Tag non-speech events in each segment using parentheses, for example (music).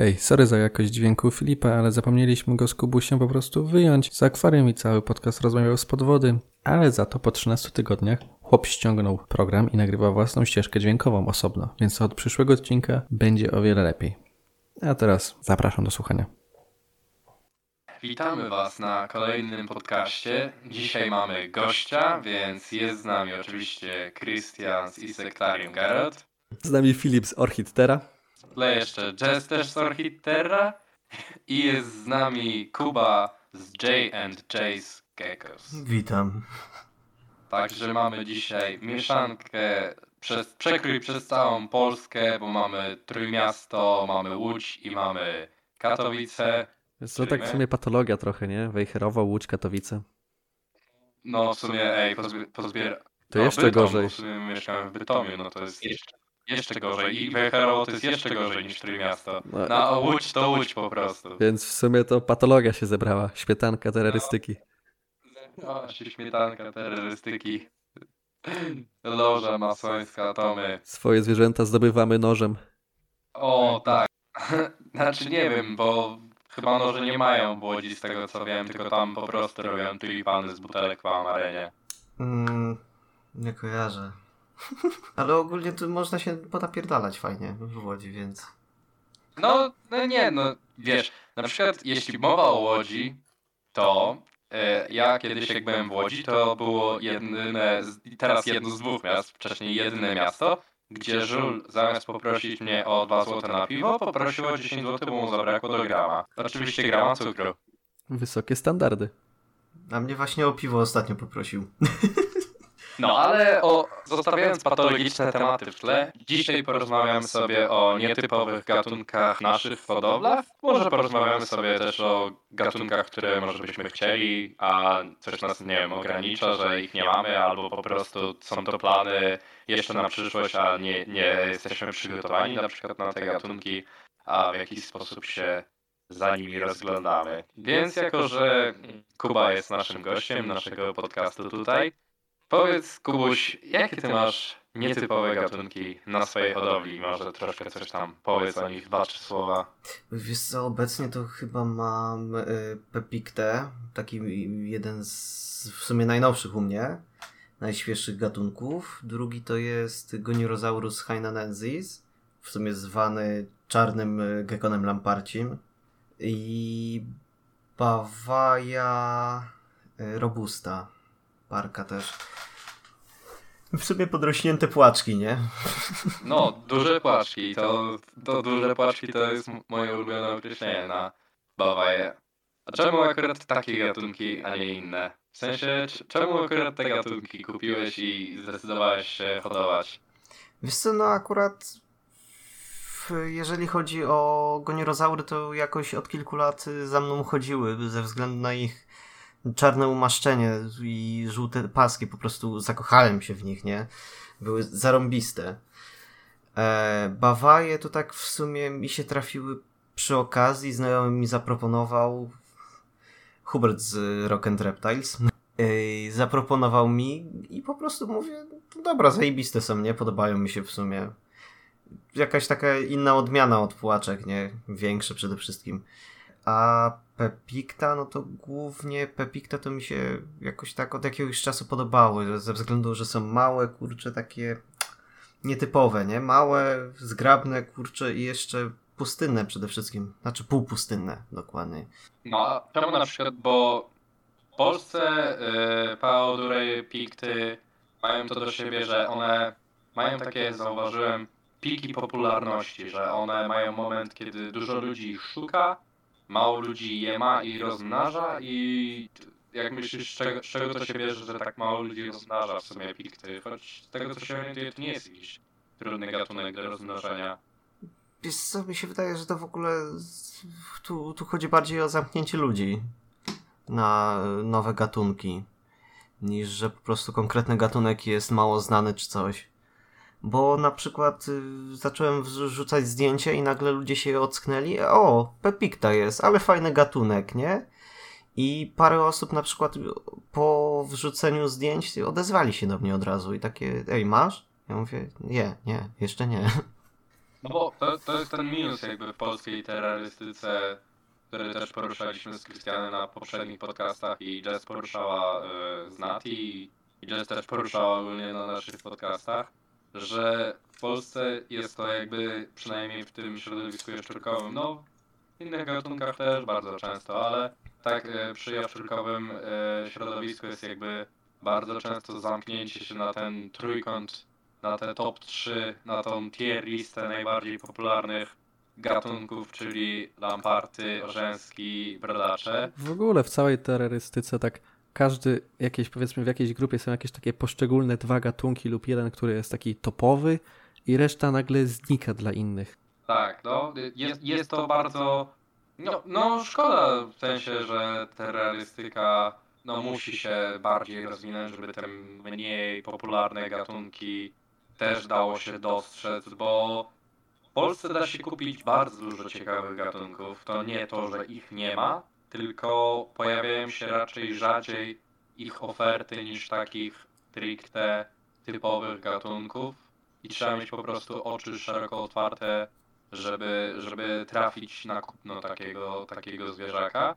Hej, sorry za jakość dźwięku Filipa, ale zapomnieliśmy go z Kubusiem po prostu wyjąć z akwarium i cały podcast rozmawiał z podwody, ale za to po 13 tygodniach chłop ściągnął program i nagrywa własną ścieżkę dźwiękową osobno, więc od przyszłego odcinka będzie o wiele lepiej. A teraz zapraszam do słuchania. Witamy Was na kolejnym podcaście. Dzisiaj mamy gościa, więc jest z nami oczywiście Christian z Insectarium Garrett. Z nami Filip z Orchidtera. Tle jeszcze Jazz też z Orchidterra i jest z nami Kuba z J and J's Geckos. Witam. Także mamy dzisiaj mieszankę przez, przekrój przez całą Polskę, bo mamy Trójmiasto, mamy Łódź i mamy Katowice. To tak w sumie patologia trochę, nie? Wejherowo, Łódź, Katowice. No w sumie, ej, pozbier... pozbier... To no, jeszcze Bytom, gorzej. W sumie mieszkałem w Bytomiu, no to jest jeszcze, jeszcze gorzej. I Wejherowo to jest jeszcze gorzej niż Trójmiasto. No, No a Łódź to Łódź po prostu. Więc w sumie to patologia się zebrała. Śmietanka terrorystyki. O, się śmietanka terrorystyki. Loża masońska, Tomy. Swoje zwierzęta zdobywamy nożem. O, tak. (laughs) Znaczy nie wiem, bo chyba noże nie mają w Łodzi z tego co wiem, tylko tam po prostu robią tulipany z butelek po amarenie. Mm, nie kojarzę. Ale ogólnie tu można się ponapierdalać fajnie w Łodzi, więc... No, no nie, no wiesz, na przykład jeśli mowa o Łodzi, to e, ja kiedyś jak byłem w Łodzi, to było jedyne, teraz jedno z dwóch miast, wcześniej jedyne miasto, gdzie żul zamiast poprosić mnie o 2 zł na piwo, poprosił o 10 zł, bo mu zabrakło do grama. Oczywiście grama cukru. Wysokie standardy. A mnie właśnie o piwo ostatnio poprosił. (laughs) No ale o, zostawiając patologiczne tematy w tle, dzisiaj porozmawiamy sobie o nietypowych gatunkach naszych w hodowlach. Może porozmawiamy sobie też o gatunkach, które może byśmy chcieli, a coś nas, nie wiem, ogranicza, że ich nie mamy, albo po prostu są to plany jeszcze na przyszłość, a nie, nie jesteśmy przygotowani na przykład na te gatunki, a w jakiś sposób się za nimi rozglądamy. Więc jako, że Kuba jest naszym gościem naszego podcastu tutaj, Powiedz, Kubuś, jakie ty masz nietypowe gatunki na swojej hodowli? Może troszkę coś tam powiedz o nich, dwa, trzy słowa. Wiesz co, obecnie to chyba mam y, Pepiktę, taki jeden z w sumie najnowszych u mnie, najświeższych gatunków. Drugi to jest Gonirosaurus hainanensis, w sumie zwany czarnym y, gekonem lamparcim. I Bawaja y, robusta, parka też. W sumie podrośnięte płaczki, nie? No, duże płaczki, to, to duże płaczki to jest moje ulubione określenie na Bawaję. A czemu akurat takie gatunki, a nie inne? W sensie, czemu akurat te gatunki kupiłeś i zdecydowałeś się hodować? Wiesz co, no akurat jeżeli chodzi o gonirozaury, to jakoś od kilku lat za mną chodziły ze względu na ich czarne umaszczenie i żółte paski. Po prostu zakochałem się w nich, nie? Były zarąbiste. E, Bawaje to tak w sumie mi się trafiły przy okazji. Znajomy mi zaproponował Hubert z Rock and Reptiles. Ej, zaproponował mi i po prostu mówię, "No dobra, zajebiste są, nie? Podobają mi się w sumie. Jakaś taka inna odmiana od płaczek, nie? Większe przede wszystkim. A Pepikta, no to głównie Pepikta to mi się jakoś tak od jakiegoś czasu podobały, ze względu, że są małe, kurcze, takie nietypowe, nie? Małe, zgrabne, kurcze i jeszcze pustynne przede wszystkim. Znaczy półpustynne, dokładnie. No, a czemu na przykład, bo w Polsce y, Paodury, Pikty mają to do siebie, że one mają takie, zauważyłem, piki popularności, że one mają moment, kiedy dużo ludzi ich szuka, mało ludzi je ma i rozmnaża i jak myślisz, z czego, z czego to się bierze, że tak mało ludzi rozmnaża w sumie pikty? Choć z tego co się orientuję, to nie jest jakiś trudny gatunek do rozmnażania. Wiesz co, mi się wydaje, że to w ogóle tu, tu chodzi bardziej o zamknięcie ludzi na nowe gatunki, niż że po prostu konkretny gatunek jest mało znany czy coś. Bo na przykład y, zacząłem wrzucać zdjęcie i nagle ludzie się ocknęli, o, Pepikta jest, ale fajny gatunek, nie? I parę osób na przykład po wrzuceniu zdjęć odezwali się do mnie od razu i takie, ej, masz? Ja mówię, nie, nie, jeszcze nie. No bo to, to jest ten minus jakby w polskiej terrorystyce, który też poruszaliśmy z Krystianem na poprzednich podcastach i Jess poruszała y, z Nati i Jess też poruszała ogólnie na naszych podcastach, że w Polsce jest to jakby, przynajmniej w tym środowisku jaszczurkowym, no w innych gatunkach też bardzo często, ale tak y, przy jaszczurkowym y, środowisku jest jakby bardzo często zamknięcie się na ten trójkąt, na te top 3, na tą tier listę najbardziej popularnych gatunków, czyli lamparty, orzęski, brodacze. W ogóle w całej terrorystyce tak każdy, jakieś, powiedzmy w jakiejś grupie są jakieś takie poszczególne dwa gatunki lub jeden, który jest taki topowy i reszta nagle znika dla innych. Tak, no, jest, jest to bardzo, no, no szkoda w sensie, że terrorystyka no, musi się bardziej rozwinąć, żeby te mniej popularne gatunki też dało się dostrzec, bo w Polsce da się kupić bardzo dużo ciekawych gatunków. To nie to, że ich nie ma, tylko pojawiają się raczej rzadziej ich oferty niż takich stricte typowych gatunków i trzeba mieć po prostu oczy szeroko otwarte, żeby, żeby trafić na kupno takiego, takiego zwierzaka.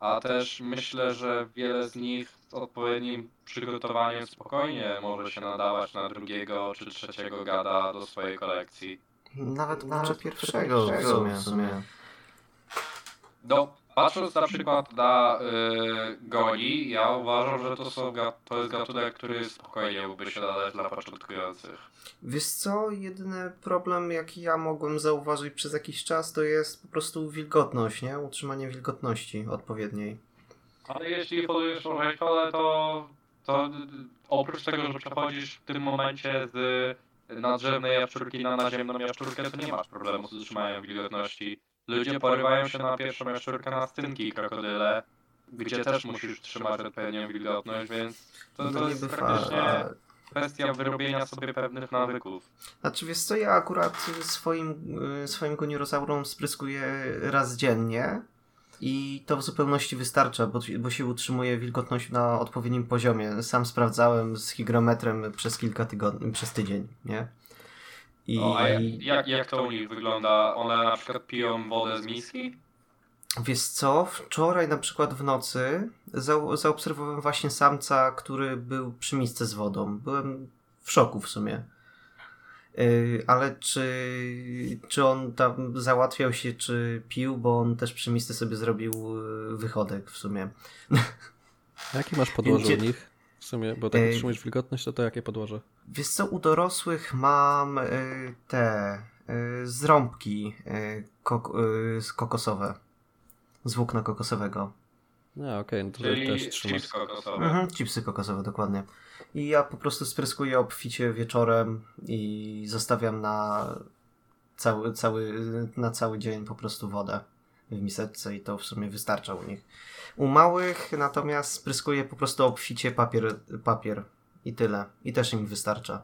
A też myślę, że wiele z nich z odpowiednim przygotowaniem spokojnie może się nadawać na drugiego czy trzeciego gada do swojej kolekcji. Nawet może pierwszego w sumie. W sumie. No, patrząc na przykład na y, goli, ja uważam, że to, są, to jest gatunek, który spokojnie mógłby się nadać dla początkujących. Wiesz co, jedyny problem jaki ja mogłem zauważyć przez jakiś czas to jest po prostu wilgotność, nie? Utrzymanie wilgotności odpowiedniej. Ale jeśli hodujesz szkole, to, to oprócz tego, że przechodzisz w tym momencie z nadrzewnej jaszczurki na naziemną jaszczurkę, to nie masz problemu z utrzymaniem wilgotności. Ludzie porywają się na pierwszą jaszczurkę na stynki i krokodyle, gdzie też musisz trzymać odpowiednią wilgotność, więc to, No to jest niby praktycznie kwestia wyrobienia sobie pewnych nawyków. Znaczy wiesz co, ja akurat swoim, y, swoim goniorosaurom spryskuję raz dziennie i to w zupełności wystarcza, bo, bo się utrzymuje wilgotność na odpowiednim poziomie. Sam sprawdzałem z hygrometrem przez kilka tygodni, przez tydzień, nie? I No, a jak, jak, jak to u nich wygląda? One na przykład piją wodę z miski? wiesz co, wczoraj na przykład w nocy zau zaobserwowałem właśnie samca, który był przy misce z wodą. Byłem w szoku w sumie. Yy, ale czy, czy on tam załatwiał się, czy pił, bo on też przy misce sobie zrobił yy, wychodek w sumie. Jakie masz (laughs) podłoże Gdzie- u nich? W sumie, bo tak utrzymujesz wilgotność, to to jakie podłoże? Wiesz co, u dorosłych mam yy, te yy, zrąbki yy, kok yy, kokosowe. Z włókna kokosowego. No okej, no to Czyli też trzymasz. chips kokosowe. Mhm, chipsy kokosowe, dokładnie. I ja po prostu spryskuję obficie wieczorem i zostawiam na cały, cały, na cały dzień po prostu wodę w miseczce i to w sumie wystarcza u nich. U małych natomiast spryskuję po prostu obficie papier, papier i tyle. I też im wystarcza.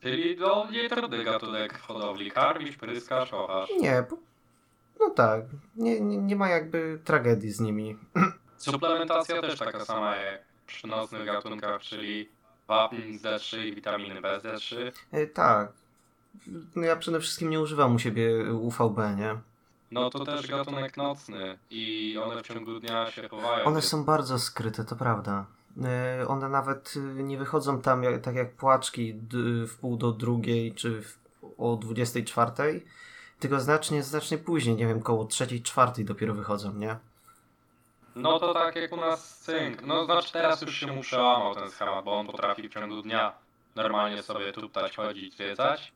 Czyli no, nie trudny gatunek w hodowli. Karmisz, pryskasz, kochasz. Nie, no tak. Nie, nie, nie ma jakby tragedii z nimi. (clears throat) Suplementacja też taka sama jak przy nocnych gatunkach, czyli wapń z D3 i witaminy B z D3. E, tak. No ja przede wszystkim nie używam u siebie UVB, nie? No to też gatunek nocny i one w ciągu dnia się chowają. One są bardzo skryte, to prawda. E, One nawet y, nie wychodzą tam tak jak płaczki w pół do drugiej czy w, o 24, tylko znacznie, znacznie później, nie wiem, koło trzeciej, czwartej dopiero wychodzą, nie? No to tak jak u nas cynk. No znaczy teraz już się mu przełamał ten schemat, bo on potrafi w ciągu dnia normalnie sobie tuptać, chodzić, zwiedzać.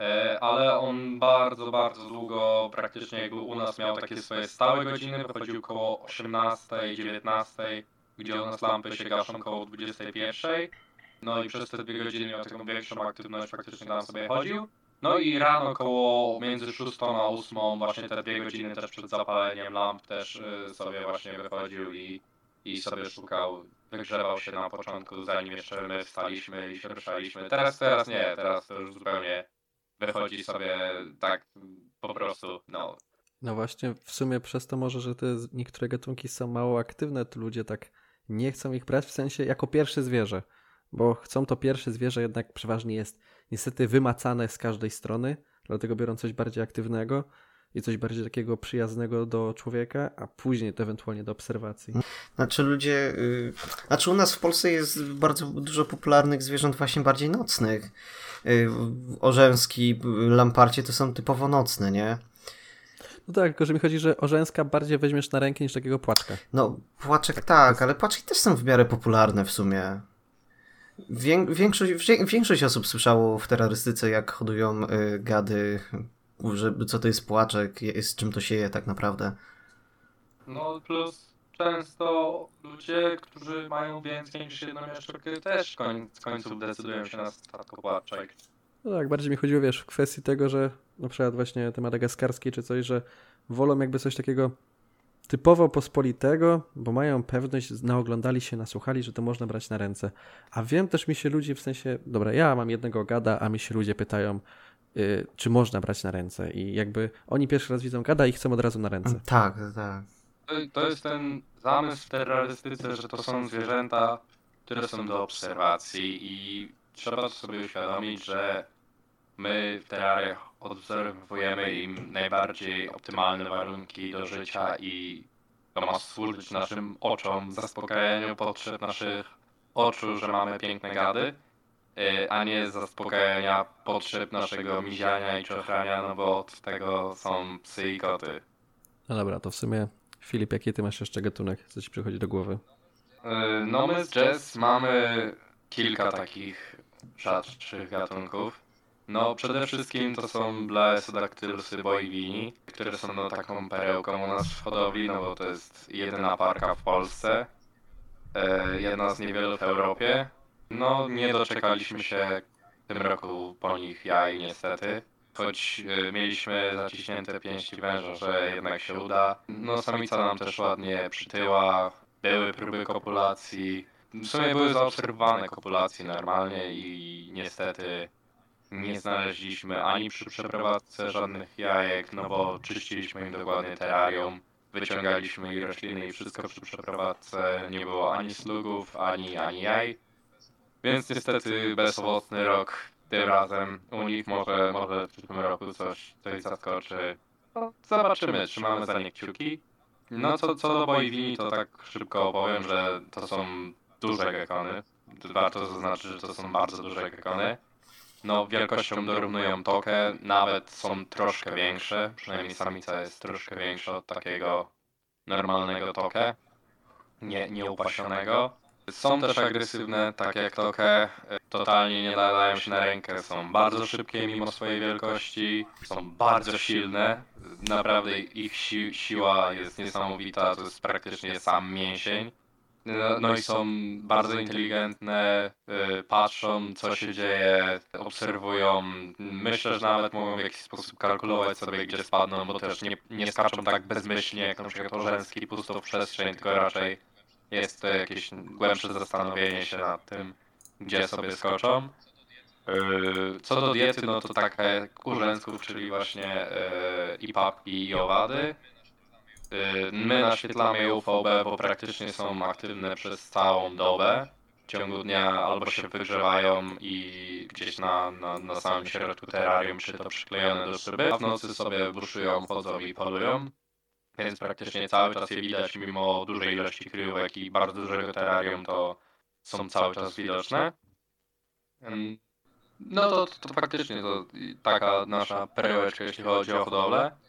E, Ale on bardzo, bardzo długo praktycznie jakby u nas miał takie swoje stałe godziny, wychodził koło 18, 19, gdzie u nas lampy się gaszą koło 21. No i przez te dwie godziny miał taką większą aktywność, faktycznie tam sobie chodził. No i rano koło między 6 a 8, właśnie te dwie godziny też przed zapaleniem lamp też y, sobie właśnie wychodził i, i sobie szukał, wygrzewał się na początku, zanim jeszcze my wstaliśmy i się ruszaliśmy. Teraz, teraz nie, teraz to już zupełnie wychodzi sobie tak po prostu, no. No właśnie, w sumie przez to może, że te niektóre gatunki są mało aktywne, to ludzie tak nie chcą ich brać w sensie jako pierwsze zwierzę. Bo chcą to pierwsze zwierzę jednak przeważnie jest niestety wymacane z każdej strony, dlatego biorą coś bardziej aktywnego i coś bardziej takiego przyjaznego do człowieka, a później to ewentualnie do obserwacji. Znaczy ludzie, yy, znaczy u nas w Polsce jest bardzo dużo popularnych zwierząt właśnie bardziej nocnych. Yy, orzęski, lamparcie to są typowo nocne, nie? No tak, tylko że mi chodzi, że orzęska bardziej weźmiesz na rękę niż takiego płaczka. No, płaczek tak, ale płaczki też są w miarę popularne w sumie. Większość, większość osób słyszało w terrorystyce, jak hodują y, gady, że, co to jest płaczek, z czym to się je tak naprawdę. No plus często ludzie, którzy mają więcej niż jedną jaszczurkę też w końcu decydują się na statkopłaczek. No tak, bardziej mi chodziło, wiesz, w kwestii tego, że na przykład właśnie te madagaskarskie czy coś, że wolą jakby coś takiego typowo pospolitego, bo mają pewność, naoglądali się, nasłuchali, że to można brać na ręce. A wiem też mi się ludzie w sensie, dobra, ja mam jednego gada, a mi się ludzie pytają, yy, czy można brać na ręce i jakby oni pierwszy raz widzą gada i chcą od razu na ręce. Tak, tak. To, to jest ten zamysł w terrorystyce, że to są zwierzęta, które są do obserwacji i trzeba sobie uświadomić, że my w terrariach odwzorowujemy im najbardziej optymalne warunki do życia i to ma służyć naszym oczom, zaspokajaniu potrzeb naszych oczu, że mamy piękne gady, y, a nie zaspokajania potrzeb naszego miziania i czochrania, no bo od tego są psy i koty. No dobra, to w sumie Filip, jaki ty masz jeszcze gatunek, co ci przychodzi do głowy? Y, no my z Jazz mamy kilka takich rzadszych gatunków. No, przede wszystkim to są Blaesodactylsy boivini, które są no, taką perełką u nas w hodowli, no bo to jest jedyna parka w Polsce, e, jedna z niewielu w Europie. No, nie doczekaliśmy się w tym roku po nich jaj niestety, choć e, mieliśmy zaciśnięte pięści węża, że jednak się uda. No, samica nam też ładnie przytyła, były próby kopulacji, w sumie były zaobserwowane kopulacje normalnie i niestety nie znaleźliśmy ani przy przeprowadzce żadnych jajek, no bo czyściliśmy im dokładnie terrarium, wyciągaliśmy ich rośliny i wszystko przy przeprowadzce, nie było ani slugów, ani, ani jaj. Więc niestety bezowocny rok tym razem. U nich może, może w przyszłym roku coś, coś zaskoczy. No, zobaczymy, trzymamy za nie kciuki. No co, co do boiwini, to tak szybko opowiem, że to są duże gekony. Warto zaznaczyć, że to są bardzo duże gekony no wielkością dorównują tokę, nawet są troszkę większe, przynajmniej samica jest troszkę większa od takiego normalnego tokę, nie, nieupasionego. Są też agresywne, tak jak tokę, totalnie nie dają się na rękę, są bardzo szybkie mimo swojej wielkości, są bardzo silne, naprawdę ich si siła jest niesamowita, to jest praktycznie sam mięsień. No, no, i są bardzo inteligentne, y, patrzą co się dzieje, obserwują. Myślę, że nawet mogą w jakiś sposób kalkulować sobie gdzie spadną, bo też nie, nie skaczą tak bezmyślnie jak na przykład Orzęski pusto w przestrzeń, tylko raczej jest to jakieś głębsze zastanowienie się nad tym, gdzie sobie skoczą. Y, co do diety, no to taka jak czyli właśnie y, i papki i owady. Y, my naświetlamy UVB, bo praktycznie są aktywne przez całą dobę. W ciągu dnia albo się wygrzewają i gdzieś na, na, na samym środku terrarium, czy to przyklejone do szyby, a w nocy sobie buszują, chodzą i polują. Więc praktycznie cały czas je widać, mimo dużej ilości kryjówek i bardzo dużego terrarium, to są cały czas widoczne. No to, to faktycznie to taka nasza perełeczka, jeśli chodzi o hodowlę.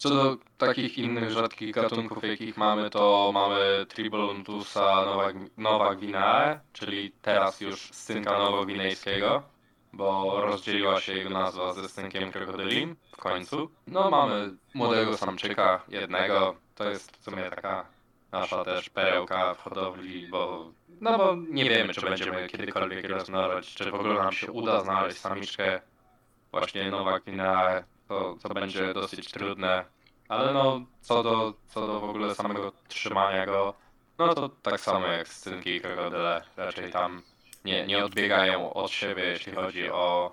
Co do takich innych rzadkich gatunków, jakich mamy, to mamy Tribolontusa Nowa Gwinea, czyli teraz już synka nowogwinejskiego, bo rozdzieliła się jego nazwa ze synkiem krokodylim w końcu. No mamy młodego samczyka, jednego, to jest w sumie taka nasza też perełka w hodowli, bo no bo nie wiemy, czy będziemy kiedykolwiek rozmnażać, czy w ogóle nam się uda znaleźć samiczkę właśnie Nowa Gwinea to, to będzie dosyć trudne. Ale no, co do, co do w ogóle samego trzymania go, no to tak samo jak scynki i krokodyle, raczej tam nie, nie odbiegają od siebie, jeśli chodzi o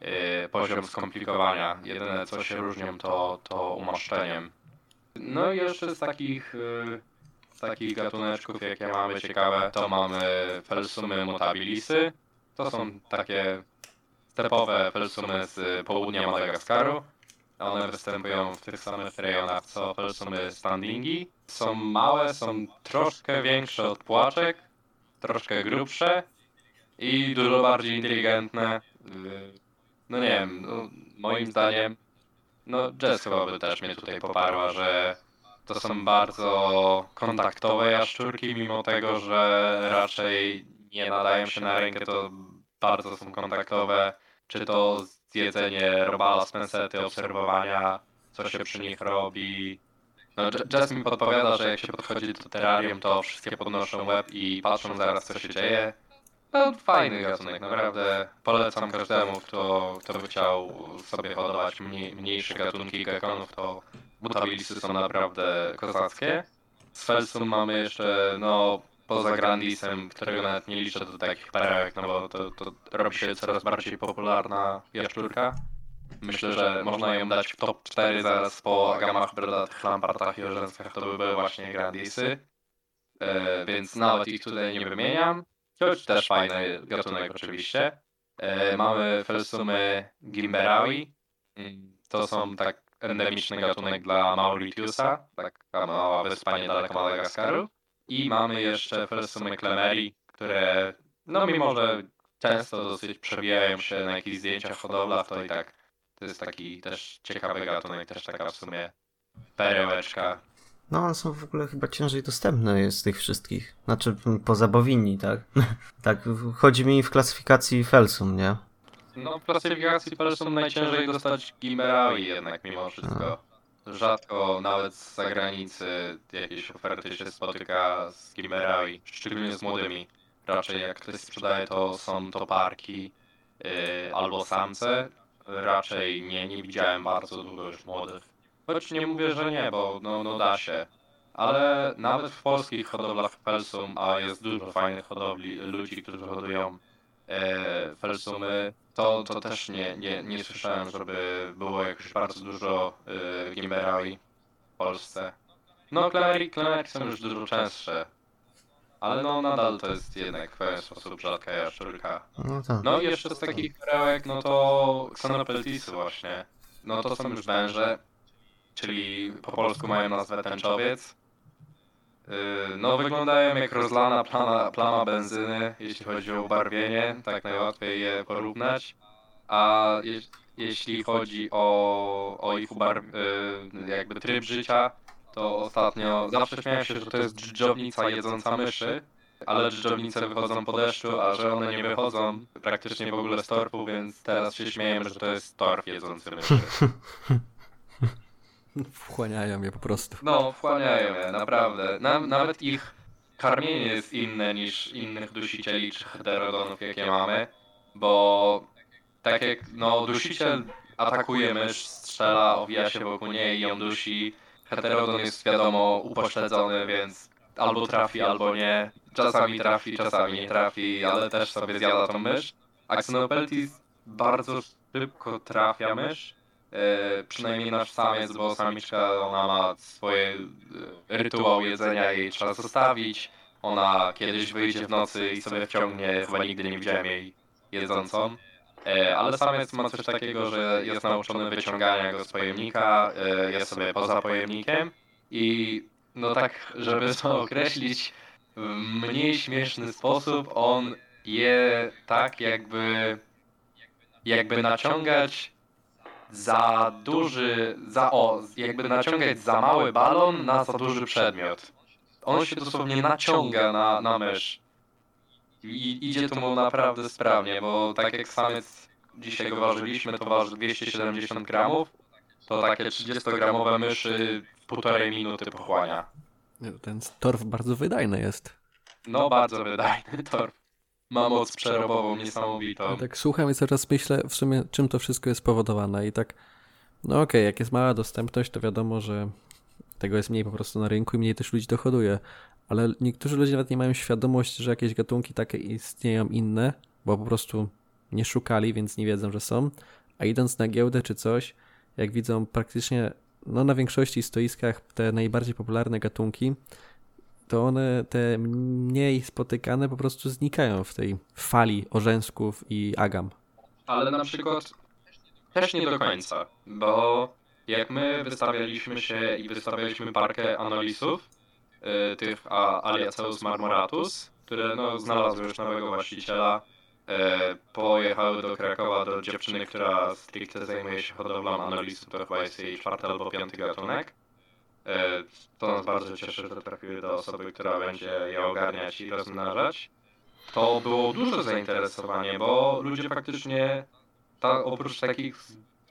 yy, poziom skomplikowania. Jedyne co się różnią to, to umaszczeniem. No i jeszcze z takich, yy, z takich gatuneczków, jakie mamy ciekawe, to mamy felsumy mutabilisy. To są takie stepowe felsumy z południa Madagaskaru. One występują w tych samych rejonach co felsumy standingi. Są małe, są troszkę większe od płaczek, troszkę grubsze i dużo bardziej inteligentne. Y, No nie wiem, no, moim zdaniem, no Jess chyba by też mnie tutaj poparła, że to są bardzo kontaktowe jaszczurki, mimo tego, że raczej nie nadają się na rękę, to bardzo są kontaktowe. Czy to zjedzenie robala z pensety, obserwowania, co się przy nich robi. No, J- Jess mi podpowiada, że jak się podchodzi do terrarium, to wszystkie podnoszą łeb i patrzą zaraz, co się dzieje. No, fajny gatunek, naprawdę polecam każdemu, kto, kto by chciał sobie hodować mniej, mniejsze gatunki gekonów, to butabilisy są naprawdę kozackie. Z Felsum mamy jeszcze, no, poza Grandisem, którego nawet nie liczę do takich perełek, no bo to, to robi się coraz bardziej popularna jaszczurka. Myślę, że można ją dać w top 4 zaraz po agamach, brodatych, lampartach i orzeńskach, to by były właśnie Grandisy. E, więc nawet ich tutaj nie wymieniam. Choć też fajny gatunek oczywiście. E, mamy felsumy Gimberawi. To są tak endemiczny gatunek dla Mauritiusa, taka mała wyspa niedaleko Madagaskaru. I mamy jeszcze felsumy Clemeri, które no mimo, że często dosyć przebijają się na jakichś zdjęciach hodowlach, to i tak to jest taki też ciekawy gatunek, też taka w sumie perełeczka. No, one są w ogóle chyba ciężej dostępne z tych wszystkich. Znaczy, poza bowinni, tak? (laughs) tak, chodzi mi w klasyfikacji Felsum, nie? No w klasyfikacji Pelsum najciężej dostać Gimberawi jednak mimo wszystko. Rzadko nawet z zagranicy jakieś oferty się spotyka z Gimberawi, szczególnie z młodymi. Raczej jak ktoś sprzedaje to są to parki yy, albo samce. Raczej nie, nie widziałem bardzo długo już młodych. Choć nie mówię, że nie, bo no, no da się. Ale nawet w polskich hodowlach Felsum, a jest dużo fajnych hodowli, ludzi, którzy hodują e, Felsumy, to, to też nie, nie, nie słyszałem, żeby było jakoś bardzo dużo Gimberawi w Polsce. No, Klemery, Klemery są już dużo częstsze, ale no nadal to jest jednak w pewien sposób rzadka jaszczurka. No tak. No i jeszcze z takich perełek, no to Xenopeltisy właśnie. No to są już węże, czyli po polsku mają nazwę tęczowiec. Yy, No wyglądają jak rozlana plama, plama benzyny, jeśli chodzi o ubarwienie, tak najłatwiej je porównać. A je, jeśli chodzi o, o ich ubarw, yy, jakby tryb życia, to ostatnio zawsze śmiałem się, że to jest dżdżownica jedząca myszy, ale dżdżownice wychodzą po deszczu, a że one nie wychodzą praktycznie w ogóle z torfu, więc teraz się śmiejemy, że to jest torf jedzący myszy. (laughs) (laughs) Wchłaniają je po prostu. No, wchłaniają je, naprawdę. Na, nawet ich karmienie jest inne niż innych dusicieli czy heterodonów, jakie mamy, bo tak jak, no, dusiciel atakuje mysz, strzela, owija się wokół niej i ją dusi. Heterodon jest wiadomo upośledzony, więc albo trafi, albo nie. Czasami trafi, czasami nie trafi, ale też sobie zjada tą mysz. A Xenopeltis bardzo szybko trafia mysz. E, przynajmniej nasz samiec, bo samiczka ona ma swoje e, rytuał jedzenia, jej trzeba zostawić. Ona kiedyś wyjdzie w nocy i sobie wciągnie, chyba nigdy nie widziałem jej jedzącą. E, ale samiec ma coś takiego, że jest nauczony wyciągania go z pojemnika, jest sobie poza pojemnikiem i no tak, żeby to określić w mniej śmieszny sposób, on je tak jakby jakby naciągać za duży, za o, jakby naciągać za mały balon na za duży przedmiot. On się dosłownie naciąga na, na mysz. I idzie to mu naprawdę sprawnie, bo tak jak samiec dzisiaj go ważyliśmy, to waży 270 gramów, to takie 30-gramowe myszy w półtorej minuty pochłania. Ten torf bardzo wydajny jest. No bardzo wydajny torf. Ma moc przerobową niesamowitą. Tak słucham i czas myślę w sumie, czym to wszystko jest spowodowane i tak, no okej, jak jest mała dostępność, to wiadomo, że tego jest mniej po prostu na rynku i mniej też ludzi dochoduje, ale niektórzy ludzie nawet nie mają świadomości, że jakieś gatunki takie istnieją inne, bo po prostu nie szukali, więc nie wiedzą, że są, a idąc na giełdę czy coś, jak widzą praktycznie, no na większości stoiskach te najbardziej popularne gatunki, to one, te mniej spotykane, po prostu znikają w tej fali orzęsków i agam. ale na przykład też nie do końca, bo jak my wystawialiśmy się i wystawialiśmy parkę analisów, y, tych a, Aliaceus marmoratus, które no, znalazły już nowego właściciela, y, pojechały do Krakowa do dziewczyny, która stricte zajmuje się hodowlą analisów, to chyba jest jej czwarty albo piąty gatunek. Y, to nas bardzo cieszy, że trafiły do osoby, która będzie je ogarniać i rozmnażać. To było duże zainteresowanie, bo ludzie faktycznie ta, oprócz takich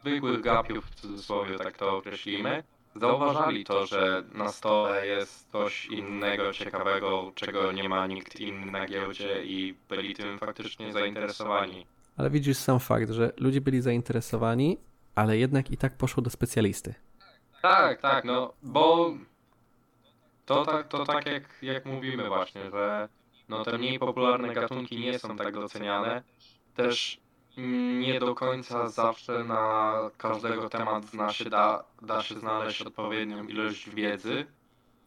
zwykłych gapiów, w cudzysłowie tak to określimy, zauważali to, że na stole jest coś innego, ciekawego, czego nie ma nikt inny na giełdzie i byli tym faktycznie zainteresowani. Ale widzisz sam fakt, że ludzie byli zainteresowani, ale jednak i tak poszło do specjalisty. Tak, tak, no, bo to tak, to tak jak, jak mówimy właśnie, że no, te mniej popularne gatunki nie są tak doceniane. Też nie do końca zawsze na każdego temat zna się, da, da się znaleźć odpowiednią ilość wiedzy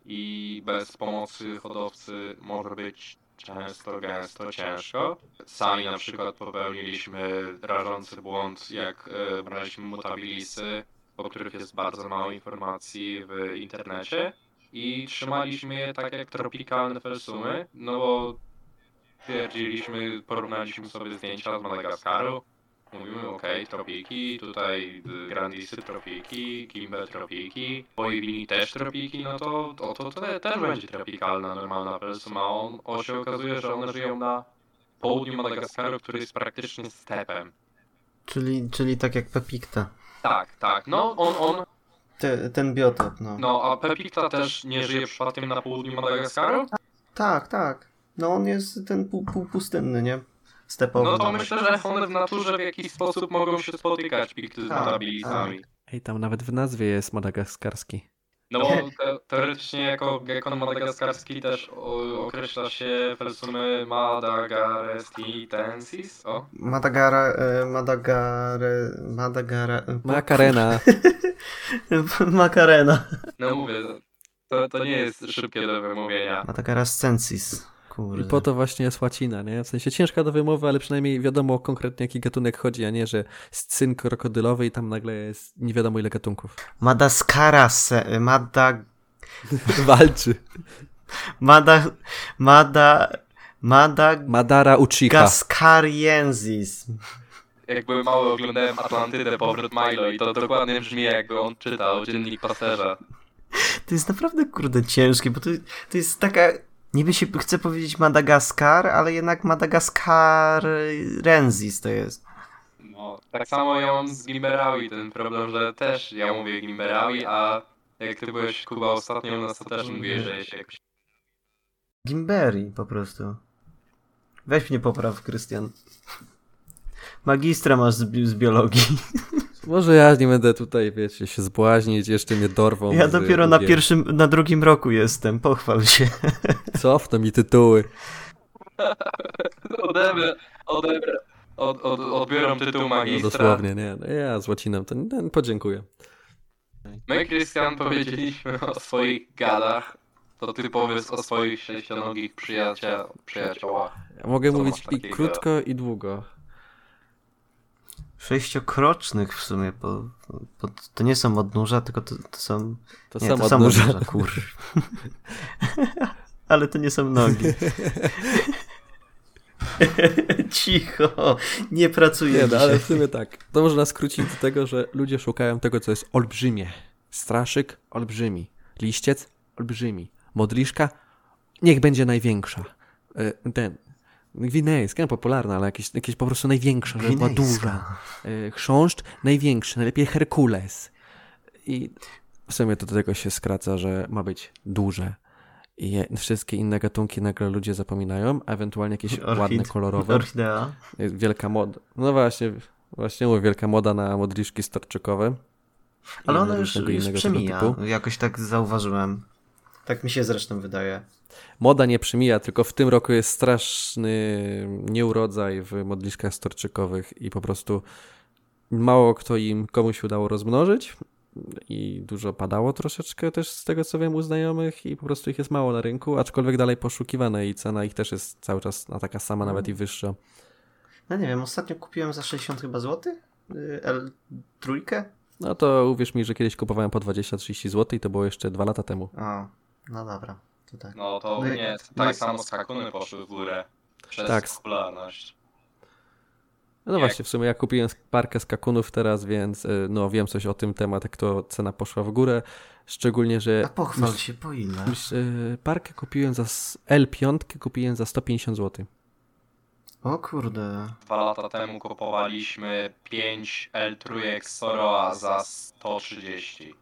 i bez pomocy hodowcy może być często, gęsto, ciężko. Sami na przykład popełniliśmy rażący błąd, jak e, braliśmy mutabilisy, o których jest bardzo mało informacji w internecie i trzymaliśmy je tak jak tropikalne felsumy, no bo Twierdziliśmy, porównaliśmy sobie zdjęcia z Madagaskaru. Mówimy, ok, tropiki, tutaj Grandisy tropiki, Kimbe tropiki, Boivini też tropiki, no to, to, to, to też będzie tropikalna, normalna persuma. On, on się okazuje, że one żyją na południu Madagaskaru, który jest praktycznie stepem. Czyli, czyli tak jak Pepikta. Tak, tak, no on, on Te, ten biotop, no. no a Pepikta też nie żyje przypadkiem na południu Madagaskaru? Tak, tak. No on jest ten pół, półpustynny, nie? Stepowy. No to myślę, że one w naturze w jakiś sposób mogą się spotykać, pikty z Tak. Ej, tam nawet w nazwie jest madagaskarski. No bo te, teoretycznie jako gekon madagaskarski też o, określa się felsumy Madagascarestitensis. O, Madagara, e, Madagare, Madagara... e, Makarena. (laughs) Makarena. no mówię, to, to nie jest szybkie do wymówienia. Madagarascensis. Kurde. I po to właśnie jest łacina, nie? W sensie ciężka do wymowy, ale przynajmniej wiadomo konkretnie jaki gatunek chodzi, a nie, że scyn krokodylowy i tam nagle jest nie wiadomo ile gatunków. Madaskara se, Madag... (laughs) Walczy. Mada... Mada... Madagascariensis. Madara Uchiha. Jak byłem mały oglądałem Atlantydę, powrót Milo i to dokładnie brzmi jakby on czytał dziennik pasterza. To jest naprawdę kurde ciężkie, bo to, to jest taka... Niby się chce powiedzieć Madagaskar, ale jednak Madagascarensis to jest. No, tak samo ja mam z Gimberawi ten problem, że też ja mówię Gimberawi, a jak ty byłeś Kuba ostatnio nas, to też mówię, że się jakoś Gimberi po prostu. Weź mnie popraw, Krystian. Magistra masz z, bi- z biologii. (laughs) Może ja nie będę tutaj, wiecie, się zbłaźnić, jeszcze mnie dorwą. Ja dopiero na pierwszym, na drugim roku jestem, pochwal się. Cofnę mi tytuły. (laughs) odebrę, odebrę, od, od, odbiorą tytuł No magistra. dosłownie, nie. No ja z łaciną to nie, podziękuję. My, Krystian, powiedzieliśmy o swoich gadach, to ty powiedz o swoich sześcionogich przyjaciel, przyjaciołach. Ja mogę Co mówić i krótko, i długo. Sześciokrocznych w sumie, bo, bo to nie są odnóża, tylko to, to są... To nie, samo to są odnóża. odnóża, kur. (laughs) Ale to nie są nogi. (laughs) Cicho, nie pracuję Nie, no, ale w sumie tak. To można skrócić do tego, że ludzie szukają tego, co jest olbrzymie. Straszyk olbrzymi. Liściec olbrzymi. Modliszka niech będzie największa. E, Ten. Gwinejska, nie popularna, ale jakieś, jakieś po prostu największa, żeby była duża. E, Chrząszcz największy, najlepiej Herkules. I w sumie to do tego się skraca, że ma być duże. I wszystkie inne gatunki nagle ludzie zapominają, a ewentualnie jakieś Orchid- ładne, kolorowe. Orchidea. Wielka moda. No właśnie, właśnie mówię, wielka moda na modliszki starczykowe. Ale ona na już, już przemija. Jakoś tak zauważyłem. Tak mi się zresztą wydaje. Moda nie przemija, tylko w tym roku jest straszny nieurodzaj w modliszkach storczykowych i po prostu mało kto im komuś udało rozmnożyć i dużo padało troszeczkę też z tego co wiem u znajomych i po prostu ich jest mało na rynku, aczkolwiek dalej poszukiwane i cena ich też jest cały czas na taka sama, nawet i wyższa. No nie wiem, ostatnio kupiłem za 60 chyba złotych L3. No to uwierz mi, że kiedyś kupowałem po 20-30 zł i to było jeszcze dwa lata temu. O, no dobra. To tak. No to No i- nie, no tak samo skakuny poszły w górę. Przez Tak. popularność. No Jak- właśnie, w sumie ja kupiłem parkę skakunów teraz, więc y, no wiem coś o tym temat, jak to cena poszła w górę. Szczególnie, że A pochwal się, po ile? myśl, y, parkę kupiłem za s- L5 kupiłem za 150 zł. O kurde. Dwa lata temu kupowaliśmy 5 L3 Soroa za 130.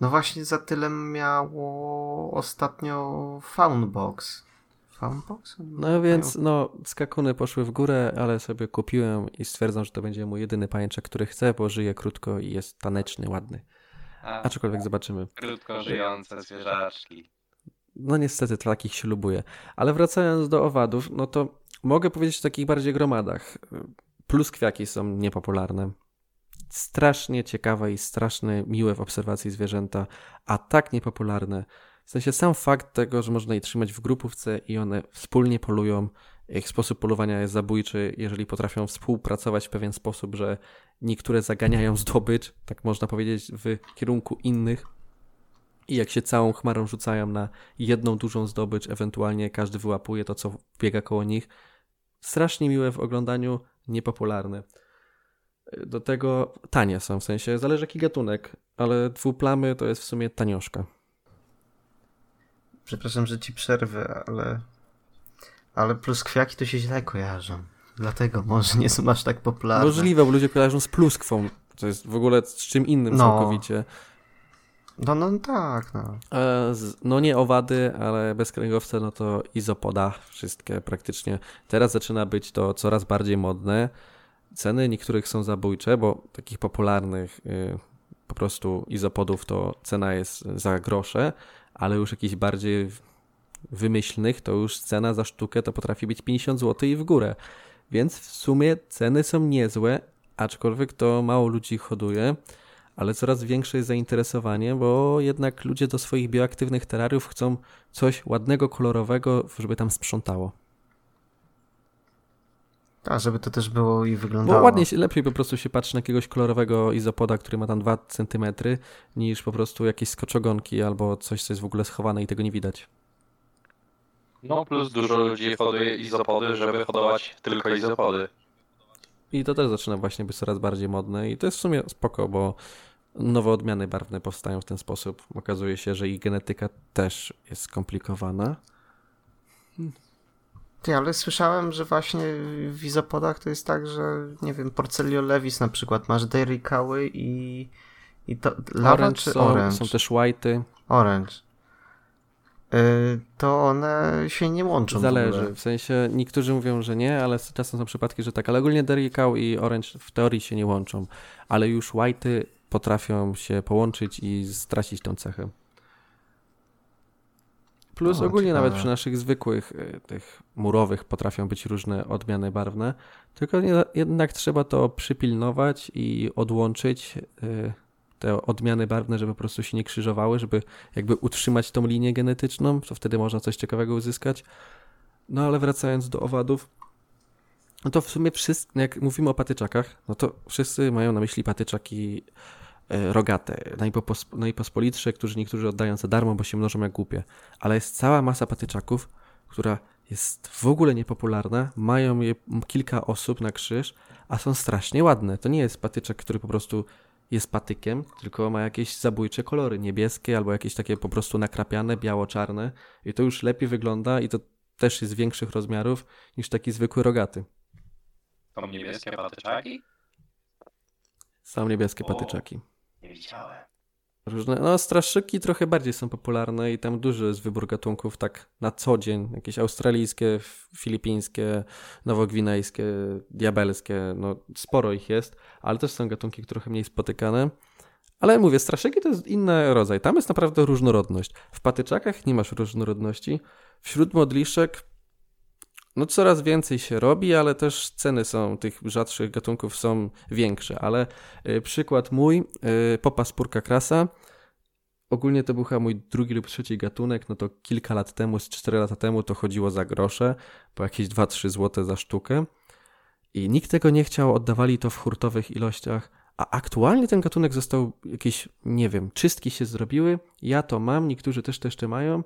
No właśnie za tyle miało ostatnio Foundbox. Foundbox? No więc no skakuny poszły w górę, ale sobie kupiłem i stwierdzam, że to będzie mój jedyny pajęczek, który chcę, bo żyje krótko i jest taneczny, ładny. A, Aczkolwiek zobaczymy. krótko żyjące zwierzaczki. No niestety takich się lubuje. Ale wracając do owadów, no to mogę powiedzieć o takich bardziej gromadach. Pluskwiaki są niepopularne. Strasznie ciekawe i strasznie miłe w obserwacji zwierzęta, a tak niepopularne. W sensie sam fakt tego, że można je trzymać w grupówce i one wspólnie polują, ich sposób polowania jest zabójczy, jeżeli potrafią współpracować w pewien sposób, że niektóre zaganiają zdobycz, tak można powiedzieć, w kierunku innych, i jak się całą chmarą rzucają na jedną dużą zdobycz, ewentualnie każdy wyłapuje to, co biega koło nich. Strasznie miłe w oglądaniu, niepopularne. Do tego tanie są, w sensie zależy jaki gatunek, ale dwuplamy to jest w sumie tanioszka. Przepraszam, że ci przerwę, ale... Ale pluskwiaki to się źle kojarzą. Dlatego może nie są aż tak popularne. Możliwe, bo ludzie kojarzą z pluskwą, to jest w ogóle z czym innym No. całkowicie. No, no tak, no. E, z- No nie owady, ale bezkręgowce, no to izopoda, wszystkie praktycznie. Teraz zaczyna być to coraz bardziej modne. Ceny niektórych są zabójcze, bo takich popularnych y, po prostu izopodów to cena jest za grosze, ale już jakichś bardziej wymyślnych to już cena za sztukę to potrafi być 50 zł i w górę. Więc w sumie ceny są niezłe, aczkolwiek to mało ludzi hoduje ale coraz większe jest zainteresowanie, bo jednak ludzie do swoich bioaktywnych terrariów chcą coś ładnego, kolorowego, żeby tam sprzątało. A żeby to też było i Bo wyglądało. ładnie się, lepiej po prostu się patrzy na jakiegoś kolorowego izopoda, który ma tam 2 cm, niż po prostu jakieś skoczogonki albo coś, co jest w ogóle schowane i tego nie widać. No plus dużo ludzi hoduje izopody, żeby hodować tylko izopody. I to też zaczyna właśnie być coraz bardziej modne i to jest w sumie spoko, bo nowe odmiany barwne powstają w ten sposób. Okazuje się, że ich genetyka też jest skomplikowana. Ty, ale słyszałem, że właśnie w izopodach to jest tak, że nie wiem, Porcelio levis na przykład, masz Dairy Cowy i, i to lawa Orange czy są, orange? są też white'y. Orange. Y, to one się nie łączą w Zależy. ogóle. W sensie niektórzy mówią, że nie, ale czasem są przypadki, że tak. Ale ogólnie Dairy Cow i Orange w teorii się nie łączą. Ale już white'y potrafią się połączyć i stracić tą cechę. Plus ogólnie ciekawe. nawet przy naszych zwykłych, y, tych murowych potrafią być różne odmiany barwne. Tylko nie, jednak trzeba to przypilnować i odłączyć y, te odmiany barwne, żeby po prostu się nie krzyżowały, żeby jakby utrzymać tą linię genetyczną, to wtedy można coś ciekawego uzyskać. No ale wracając do owadów, no to w sumie wszyscy, jak mówimy o patyczakach, no to wszyscy mają na myśli patyczaki rogate, najpopos, najpospolitsze, którzy niektórzy oddają za darmo, bo się mnożą jak głupie. Ale jest cała masa patyczaków, która jest w ogóle niepopularna, mają je kilka osób na krzyż, a są strasznie ładne. To nie jest patyczek, który po prostu jest patykiem, tylko ma jakieś zabójcze kolory, niebieskie albo jakieś takie po prostu nakrapiane, biało-czarne i to już lepiej wygląda i to też jest większych rozmiarów niż taki zwykły rogaty. Są niebieskie patyczaki? Są niebieskie patyczaki. Widziałem. Różne, no straszyki trochę bardziej są popularne i tam duży jest wybór gatunków tak na co dzień. Jakieś australijskie, filipińskie, nowogwinejskie, diabelskie, no sporo ich jest, ale też są gatunki trochę mniej spotykane. Ale mówię, straszyki to jest inny rodzaj. Tam jest naprawdę różnorodność. W patyczakach nie masz różnorodności. Wśród modliszek no coraz więcej się robi, ale też ceny są tych rzadszych gatunków są większe, ale y, przykład mój, y, popas purka krasa, ogólnie to był chyba mój drugi lub trzeci gatunek, no to kilka lat temu, z 4 lata temu to chodziło za grosze, po jakieś 2-3 zł za sztukę. I nikt tego nie chciał, oddawali to w hurtowych ilościach, a aktualnie ten gatunek został jakieś, nie wiem, czystki się zrobiły, ja to mam, niektórzy też to jeszcze mają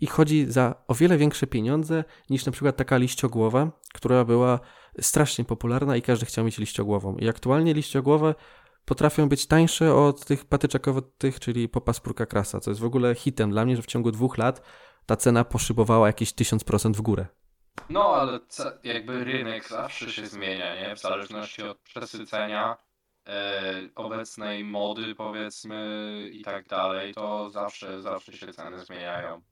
i chodzi za o wiele większe pieniądze niż na przykład taka liściogłowa, która była strasznie popularna i każdy chciał mieć liściogłową. I aktualnie liściogłowe potrafią być tańsze od tych patyczakowatych, czyli popa spórka krasa, co jest w ogóle hitem dla mnie, że w ciągu dwóch lat ta cena poszybowała jakieś 1000% w górę. No, ale jakby rynek zawsze się zmienia, nie? W zależności od przesycenia e, obecnej mody, powiedzmy, i tak dalej, to zawsze, zawsze się ceny zmieniają.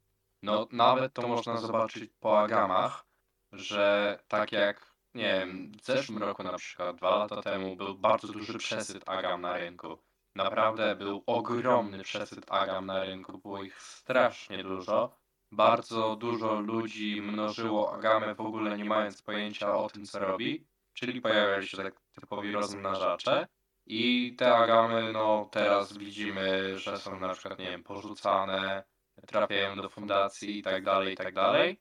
No, nawet to można zobaczyć po agamach, że tak jak, nie wiem, w zeszłym roku na przykład, dwa lata temu, był bardzo duży przesyt agam na rynku. Naprawdę był ogromny przesyt agam na rynku, było ich strasznie dużo bardzo dużo ludzi mnożyło agamę w ogóle nie mając pojęcia o tym, co robi, czyli pojawiali się tak typowi rozmnażacze. I te agamy, no teraz widzimy, że są na przykład, nie wiem, porzucane, trafiają do fundacji i tak dalej, i tak dalej.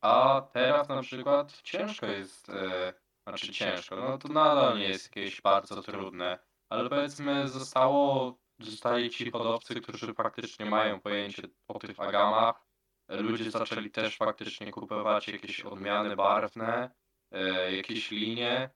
A teraz na przykład ciężko jest, e, znaczy ciężko, no to nadal nie jest jakieś bardzo trudne, ale powiedzmy zostało, zostali ci hodowcy, którzy faktycznie mają pojęcie o tych agamach, ludzie zaczęli też faktycznie kupować jakieś odmiany barwne, e, jakieś linie,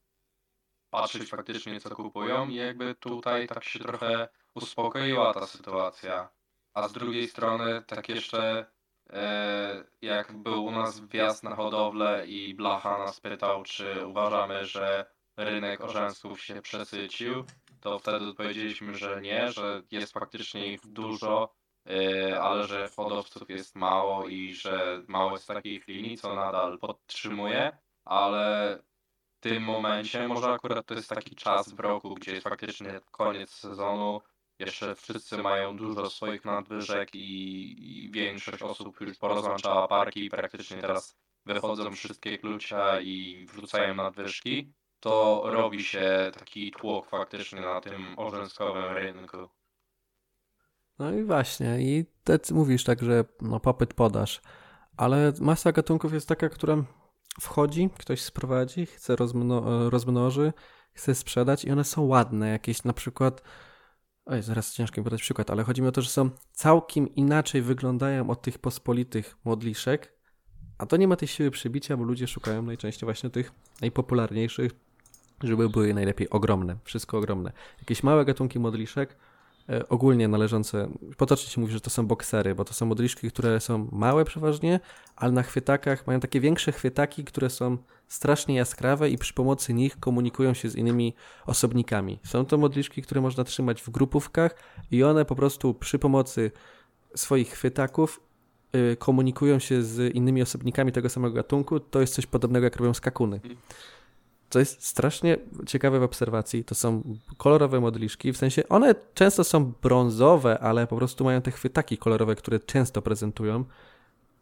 patrzeć faktycznie co kupują i jakby tutaj tak się trochę uspokoiła ta sytuacja. A z drugiej strony tak jeszcze e, jak był u nas wjazd na hodowlę i Blacha nas pytał, czy uważamy, że rynek orzęsów się przesycił, to wtedy odpowiedzieliśmy, że nie, że jest faktycznie ich dużo, E, ale że hodowców jest mało i że mało jest takich linii, co nadal podtrzymuje, ale w tym momencie, może akurat to jest taki czas w roku, gdzie jest faktycznie koniec sezonu, jeszcze wszyscy mają dużo swoich nadwyżek i, i większość osób już porozłączała parki i praktycznie teraz wychodzą wszystkie klucia i wrzucają nadwyżki, to robi się taki tłok faktycznie na tym orzęskowym rynku. No i właśnie, i te, mówisz tak, że no, popyt podaż, ale masa gatunków jest taka, która wchodzi, ktoś sprowadzi, chce rozmno rozmnoży, chce sprzedać i one są ładne, jakieś na przykład Oj, zaraz ciężko mi podać przykład, ale chodzi mi o to, że są całkiem inaczej wyglądają od tych pospolitych modliszek, a to nie ma tej siły przybicia, bo ludzie szukają najczęściej właśnie tych najpopularniejszych, żeby były najlepiej ogromne, wszystko ogromne. Jakieś małe gatunki modliszek, ogólnie należące, potocznie się mówi, że to są boksery, bo to są modliszki, które są małe przeważnie, ale na chwytakach mają takie większe chwytaki, które są strasznie jaskrawe i przy pomocy nich komunikują się z innymi osobnikami. Są to modliszki, które można trzymać w grupówkach i one po prostu przy pomocy swoich chwytaków y, komunikują się z innymi osobnikami tego samego gatunku. To jest coś podobnego jak robią skakuny. Co jest strasznie ciekawe w obserwacji, to są kolorowe modliszki, w sensie one często są brązowe, ale po prostu mają te chwytaki kolorowe, które często prezentują,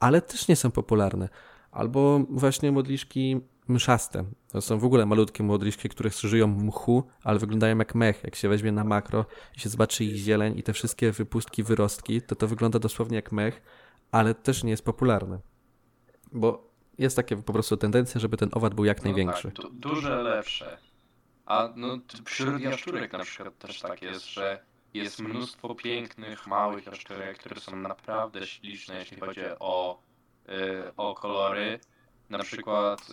ale też nie są popularne. Albo właśnie modliszki mszaste. To są w ogóle malutkie modliszki, które żyją mchu, ale wyglądają jak mech. Jak się weźmie na makro i się zobaczy ich zieleń i te wszystkie wypustki, wyrostki, to to wygląda dosłownie jak mech, ale też nie jest popularne. Bo jest takie po prostu tendencja, żeby ten owad był jak no największy. Tak, duże lepsze. A no, wśród jaszczurek na przykład też tak jest, że jest mnóstwo pięknych, małych jaszczurek, które są naprawdę śliczne, jeśli chodzi o, y, o kolory. Na przykład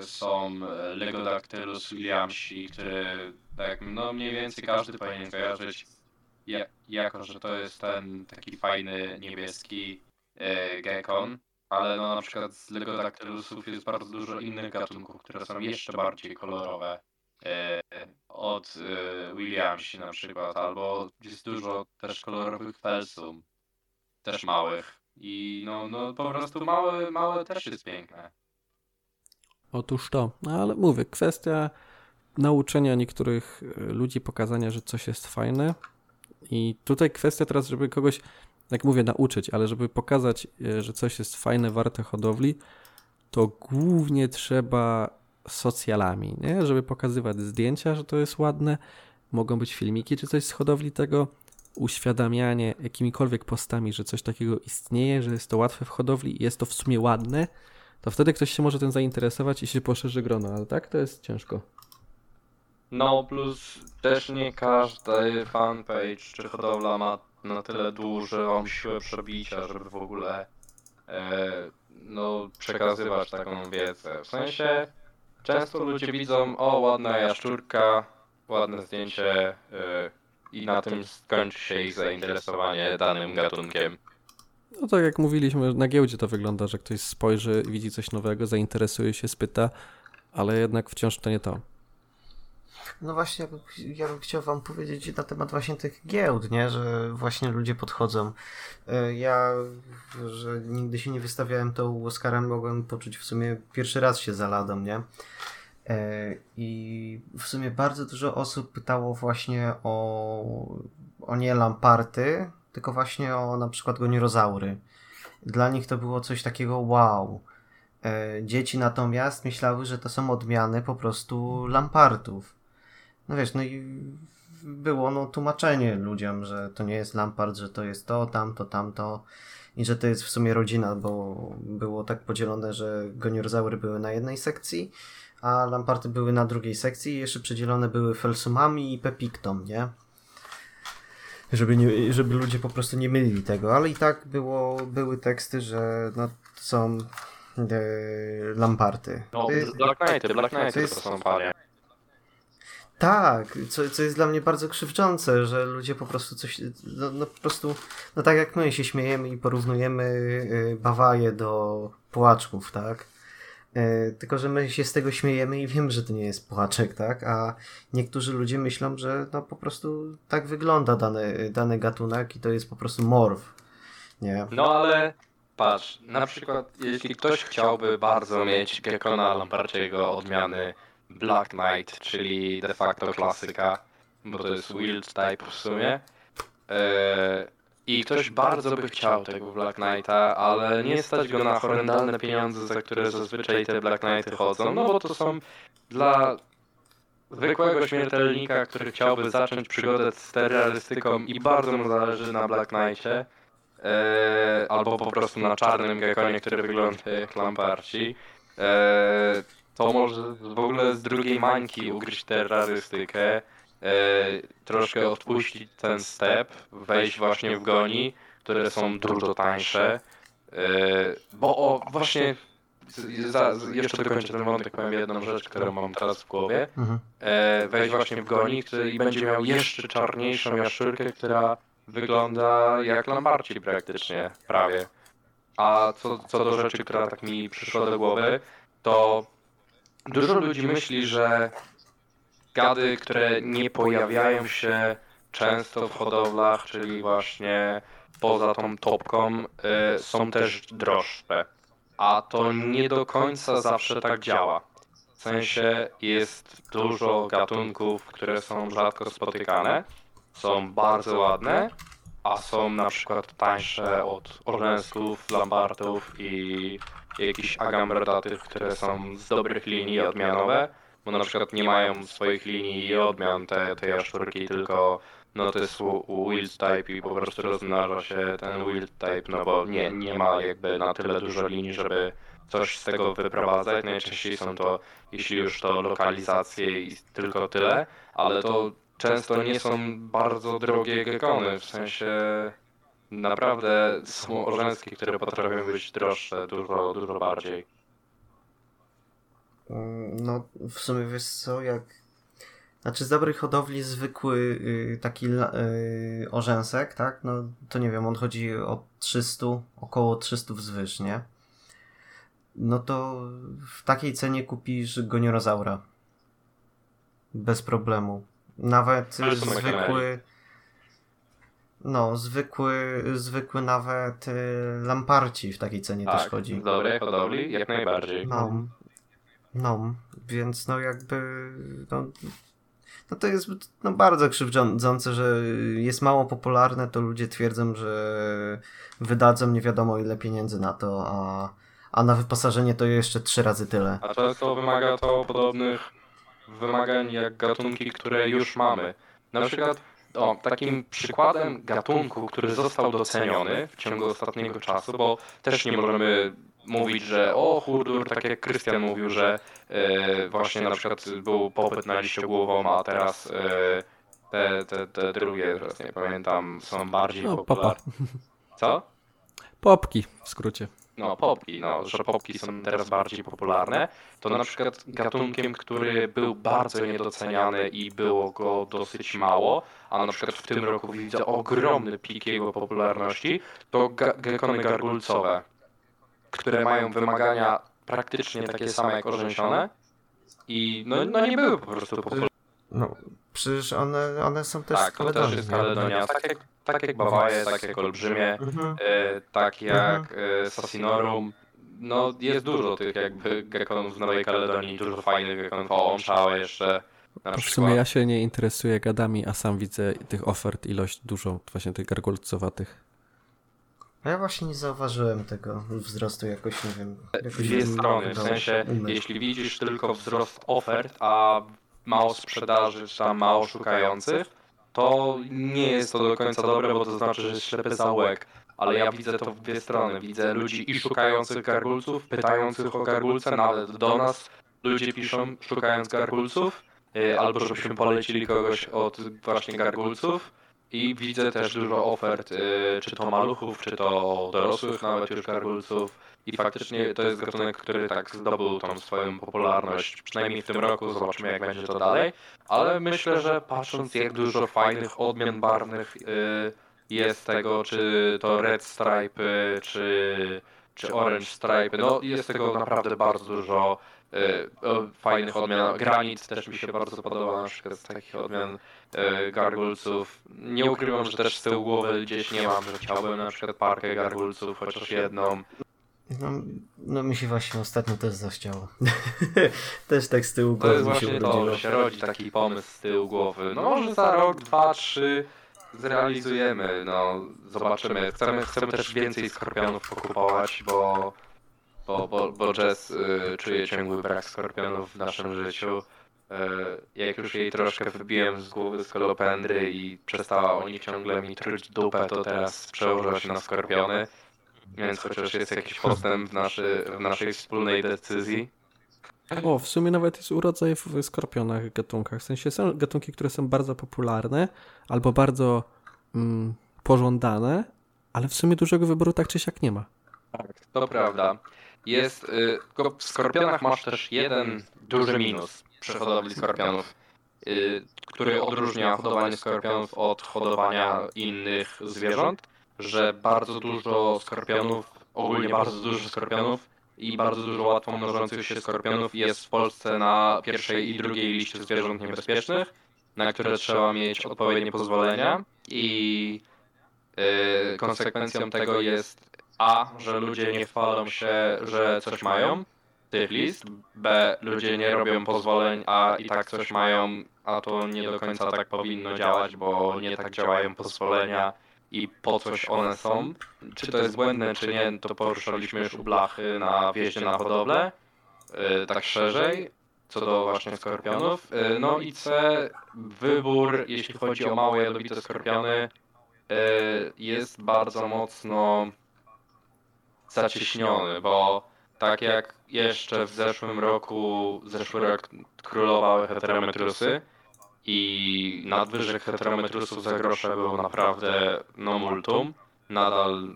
y, są Legodactylus williamsi, który tak, no mniej więcej każdy powinien kojarzyć ja, jako, że to jest ten taki fajny niebieski y, gekon ale no na przykład z Legodactylusów jest bardzo dużo innych gatunków, które są jeszcze bardziej kolorowe. E, od e, Williamsi na przykład, albo jest dużo też kolorowych felsum, też małych. I no, no po prostu małe, małe też jest piękne. Otóż to, no ale mówię, kwestia nauczenia niektórych e, ludzi, pokazania, że coś jest fajne. I tutaj kwestia teraz, żeby kogoś jak mówię, nauczyć, ale żeby pokazać, e, że coś jest fajne, warte hodowli, to głównie trzeba socjalami, nie? żeby pokazywać zdjęcia, że to jest ładne, mogą być filmiki czy coś z hodowli tego, uświadamianie jakimikolwiek postami, że coś takiego istnieje, że jest to łatwe w hodowli i jest to w sumie ładne, to wtedy ktoś się może tym zainteresować i się poszerzy grono, ale tak to jest ciężko. No plus też nie każdy fanpage czy hodowla ma na tyle dużą siłę przebicia, żeby w ogóle e, no, przekazywać taką wiedzę. W sensie często ludzie widzą, o ładna jaszczurka, ładne zdjęcie e, i na tym skończy się ich zainteresowanie danym gatunkiem. No tak jak mówiliśmy, na giełdzie to wygląda, że ktoś spojrzy, widzi coś nowego, zainteresuje się, spyta, ale jednak wciąż to nie to. No właśnie, ja bym, chciał wam powiedzieć na temat właśnie tych giełd, nie? Że właśnie ludzie podchodzą. E, ja, że nigdy się nie wystawiałem, to u Oscara mogłem poczuć w sumie pierwszy raz się zaladą, nie? E, I w sumie bardzo dużo osób pytało właśnie o, o nie lamparty, tylko właśnie o na przykład gonirozaury. Dla nich to było coś takiego wow. E, dzieci natomiast myślały, że to są odmiany po prostu lampartów. No wiesz, no i było no tłumaczenie ludziom, że to nie jest Lampard, że to jest to, tamto, tamto i że to jest w sumie rodzina, bo było tak podzielone, że goniozaury były na jednej sekcji, a Lamparty były na drugiej sekcji i jeszcze przedzielone były Felsumami i Pepictom, nie? Żeby, nie, żeby ludzie po prostu nie mylili tego, ale i tak było, były teksty, że no, są e, Lamparty. No, Black Knighty, Black to Knighty jest- to są panie. Tak, co, co jest dla mnie bardzo krzywdzące, że ludzie po prostu coś, no, no po prostu, no tak jak my się śmiejemy i porównujemy y, Bawaję do płaczków, tak? Y, tylko, że my się z tego śmiejemy i wiemy, że to nie jest płaczek, tak? A niektórzy ludzie myślą, że no po prostu tak wygląda dany, dany gatunek i to jest po prostu morf, nie? No ale patrz, na przykład jeśli ktoś chciałby bardzo mieć Gekona Lamparciego odmiany Black Knight, czyli de facto klasyka, bo to jest Wild type w sumie, e, i ktoś bardzo by chciał tego Black Knighta, ale nie stać go na horrendalne pieniądze, za które zazwyczaj te Black Knighty chodzą, no bo to są dla zwykłego śmiertelnika, który chciałby zacząć przygodę z terrorystyką i bardzo mu zależy na Black Knightie, e, albo po prostu na czarnym gekonie, który wygląda jak Lamparci, e, to może w ogóle z drugiej mańki ugryźć terrorystykę, e, troszkę odpuścić ten step, wejść właśnie w goni, które są dużo tańsze, e, bo o, właśnie za, jeszcze dokończę ten wątek, powiem jedną rzecz, którą mam teraz w głowie Mhm. e, wejść właśnie w goni i będzie miał jeszcze czarniejszą jaszczurkę, która wygląda jak Lambarci praktycznie, prawie. A co, co do rzeczy, która tak mi przyszła do głowy, to dużo ludzi myśli, że gady, które nie pojawiają się często w hodowlach, czyli właśnie poza tą topką, y, są też droższe. A to nie do końca zawsze tak działa. W sensie jest dużo gatunków, które są rzadko spotykane, są bardzo ładne, a są na przykład tańsze od orzęsków, lambartów i jakichś agamberdatych, które są z dobrych linii odmianowe, bo na przykład nie mają swoich linii i odmian te, te jaszczurki, tylko no to jest wild type i po prostu rozmnaża się ten wild type, no bo nie, nie ma jakby na tyle dużo linii, żeby coś z tego wyprowadzać. Najczęściej są to, jeśli już to lokalizacje i tylko tyle, ale to często nie są bardzo drogie gekony, w sensie naprawdę są orzęskie, które potrafią być droższe dużo, dużo bardziej. Mm, No, w sumie wiesz co, jak. Znaczy, z dobrej hodowli zwykły y, taki y, orzęsek, tak? No, to nie wiem, on chodzi o 300, około 300 wzwyż, nie? No to w takiej cenie kupisz goniorozaura. Bez problemu. Nawet zwykły. No, zwykły, zwykły nawet y, lamparci w takiej cenie też Tak, chodzi. z dobrej hodowli jak najbardziej. No, no, więc no jakby, no, no to jest no bardzo krzywdzące, że jest mało popularne, to ludzie twierdzą, że wydadzą nie wiadomo ile pieniędzy na to, a, a na wyposażenie to jeszcze trzy razy tyle. A często wymaga to podobnych wymagań jak gatunki, które już mamy. Na przykład o, takim przykładem gatunku, który został doceniony w ciągu ostatniego czasu, bo też nie możemy mówić, że o hurdur, tak jak Krystian mówił, że e, właśnie na przykład był popyt na liściogłową, a teraz e, te, te, te drugie, teraz nie pamiętam, są bardziej No, popularne. Co? Popki w skrócie. No, popki, no, że popki są teraz bardziej popularne, to na przykład gatunkiem, który był bardzo niedoceniany i było go dosyć mało, a na przykład w tym roku widzę ogromny pik jego popularności, to ga- gekony gargulcowe, które mają wymagania praktycznie takie same jak orzęsione i no, no nie były po prostu popularne. No, przecież one, one są też Tak, z to też jest nie? Kaledonia, tak jak, tak jak Bawaje, tak jak Olbrzymie, Mhm. e, tak jak e, Sasinorum. No jest dużo tych jakby gekonów z Nowej Kaledonii, dużo fajnych gekonów, o Omszałe jeszcze na W sumie ja się nie interesuję gadami, a sam widzę tych ofert ilość dużą, właśnie tych gargulcowatych. A ja właśnie nie zauważyłem tego wzrostu jakoś, nie wiem. Jakoś Dwie nie strony, w sensie umyć. jeśli widzisz tylko wzrost ofert, a mało sprzedaży, czy tam mało szukających, to nie jest to do końca dobre, bo to znaczy, że jest ślepy zaułek. Ale ja widzę to w dwie strony. Widzę ludzi i szukających gargulców, pytających o gargulce, nawet do nas ludzie piszą szukając gargulców, y, albo żebyśmy polecili kogoś od właśnie gargulców. I widzę też dużo ofert, y, czy to maluchów, czy to dorosłych nawet już gargulców. I faktycznie to jest gatunek, który tak zdobył tą swoją popularność, przynajmniej w tym roku, zobaczymy jak będzie to dalej. Ale myślę, że patrząc jak dużo fajnych odmian barwnych y, jest tego, czy to Red Stripe, czy, czy Orange Stripe, no jest tego naprawdę bardzo dużo y, fajnych odmian. Granit też mi się bardzo podoba, na przykład z takich odmian y, gargulców. Nie ukrywam, że też z tyłu głowy gdzieś nie mam, że chciałbym na przykład parkę gargulców, chociaż jedną. No, no mi się właśnie ostatnio też zachciało. (laughs) też tak z tyłu To jest głowy się właśnie to, że się rodzi taki pomysł z tyłu głowy. No może za rok, dwa, trzy zrealizujemy, no zobaczymy. Chcemy, chcemy też więcej skorpionów pokupować, bo, bo, bo, bo Jess y, czuje ciągły brak skorpionów w naszym życiu. Y, jak już jej troszkę wybiłem z głowy skolopendry i przestała o nich ciągle mi truć dupę, to teraz przełożyła się na skorpiony. Więc chociaż jest jakiś postęp w, naszy, w naszej wspólnej decyzji, O, w sumie nawet jest urodzaj w skorpionach, gatunkach. W sensie są gatunki, które są bardzo popularne albo bardzo mm, pożądane, ale w sumie dużego wyboru tak czy siak nie ma. Tak, to prawda. Jest, y, w skorpionach masz też jeden duży minus przy hodowli skorpionów, y, który odróżnia hodowanie skorpionów od hodowania innych zwierząt, że bardzo dużo skorpionów, ogólnie bardzo dużo skorpionów i bardzo dużo łatwo mnożących się skorpionów jest w Polsce na pierwszej i drugiej liście zwierząt niebezpiecznych, na które trzeba mieć odpowiednie pozwolenia i y, konsekwencją tego jest a, że ludzie nie chwalą się, że coś mają, tych list. B, ludzie nie robią pozwoleń, a i tak coś mają, a to nie do końca tak powinno działać, bo nie tak działają pozwolenia i po coś one są. Czy to jest błędne, czy nie, to poruszaliśmy już u blachy na wjeździe na hodowlę, yy, tak szerzej, co do właśnie skorpionów. Yy, no i C, wybór, jeśli chodzi o małe jadowite skorpiony, yy, jest bardzo mocno zacieśniony, bo tak jak jeszcze w zeszłym roku, zeszły rok królowały heterometrusy i nadwyżek heterometrusów za grosze było naprawdę no multum. Nadal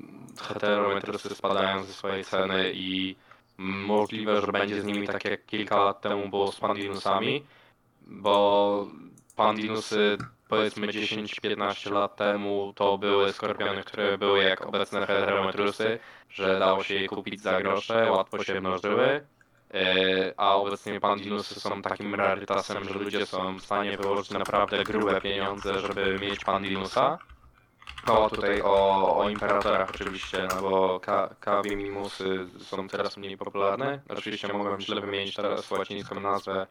heterometrusy spadają ze swojej ceny i możliwe, że będzie z nimi tak jak kilka lat temu było z pandinusami, bo pandinusy powiedzmy 10-15 lat temu to były skorpiony, które były jak obecne heterometrusy, że dało się je kupić za grosze, łatwo się mnożyły, a obecnie pandinusy są takim rarytasem, że ludzie są w stanie wyłożyć naprawdę grube pieniądze, żeby mieć pandinusa. Mowa tutaj o, o imperatorach oczywiście, no bo ka- kawie mimusy są teraz mniej popularne. Oczywiście mogłem źle wymienić teraz łacińską nazwę,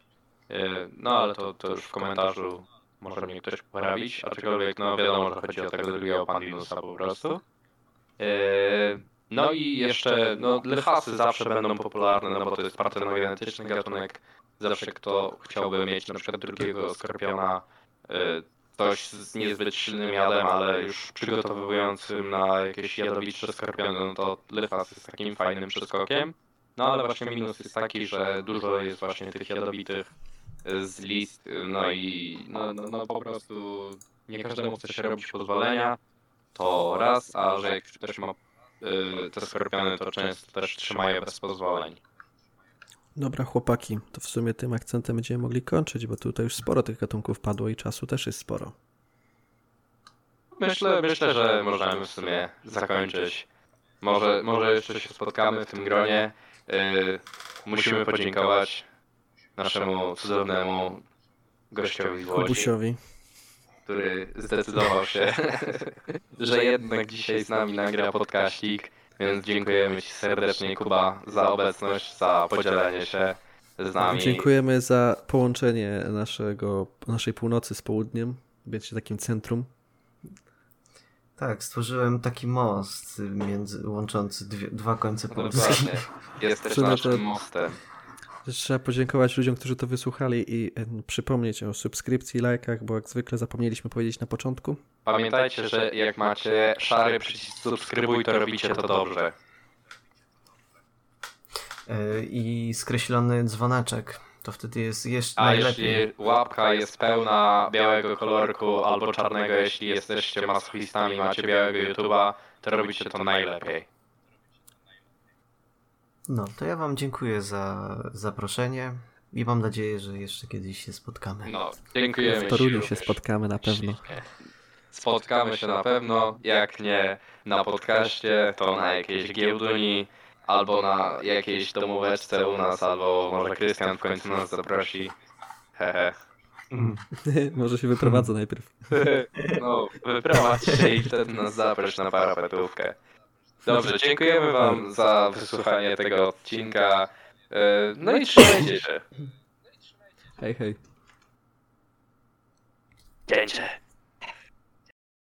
yy, no ale to, to już w komentarzu może mnie ktoś poprawić, aczkolwiek no wiadomo, że chodzi o tego drugiego pandinusa po prostu. Yy, no i jeszcze, no lechasy zawsze będą popularne, no bo to jest partenogenetyczny gatunek. Zawsze kto chciałby mieć na przykład drugiego skorpiona, y, ktoś z niezbyt silnym jadem, ale już przygotowującym na jakieś jadowitsze skorpiony, no to Lyfas jest takim fajnym przeskokiem. No ale właśnie minus jest taki, że dużo jest właśnie tych jadowitych y, z list, y, no i no, no, no po prostu nie każdemu chce się robić pozwolenia, to raz, a że jak ktoś ma y, te skorpiony, to często też trzymają bez pozwoleń. Dobra, chłopaki, to w sumie tym akcentem będziemy mogli kończyć, bo tutaj już sporo tych gatunków padło i czasu też jest sporo. Myślę, myślę, że możemy w sumie zakończyć. Może, może jeszcze się spotkamy w tym gronie. Yy, musimy podziękować naszemu cudownemu gościowi z Łodzi, Kubusiowi. Który zdecydował się, (laughs) że jednak dzisiaj z nami nagra podkaścik. Więc dziękujemy Ci serdecznie, Kuba, za obecność, za podzielenie się z nami. Dziękujemy za połączenie naszego, naszej północy z południem. Będziecie takim centrum. Tak, stworzyłem taki most między, łączący dwie, dwa końce No Polski. dokładnie. Jesteś Czy na naszym mostem. Trzeba podziękować ludziom, którzy to wysłuchali i e, przypomnieć o subskrypcji, lajkach, bo jak zwykle zapomnieliśmy powiedzieć na początku. Pamiętajcie, że jak macie szary przycisk subskrybuj, to robicie to dobrze. E, I skreślony dzwoneczek. To wtedy jest jeszcze A najlepiej. jeśli łapka jest pełna białego kolorku albo czarnego, jeśli jesteście masochistami, macie białego YouTube'a, to robicie to najlepiej. No, to ja wam dziękuję za zaproszenie i mam nadzieję, że jeszcze kiedyś się spotkamy. No, dziękujemy W Toruniu również. się spotkamy na pewno. Spotkamy się na pewno, jak nie na podcaście, to na jakiejś giełduni, albo na jakiejś domóweczce u nas, albo może Krystian w końcu nas zaprosi. Hehe. (laughs) Może się wyprowadzę najpierw. (laughs) No, wyprowadź się i wtedy nas zaproś na parapetówkę. Dobrze, dziękujemy wam za wysłuchanie tego odcinka. E, No i trzymajcie się. Hej, hej. Cięcie.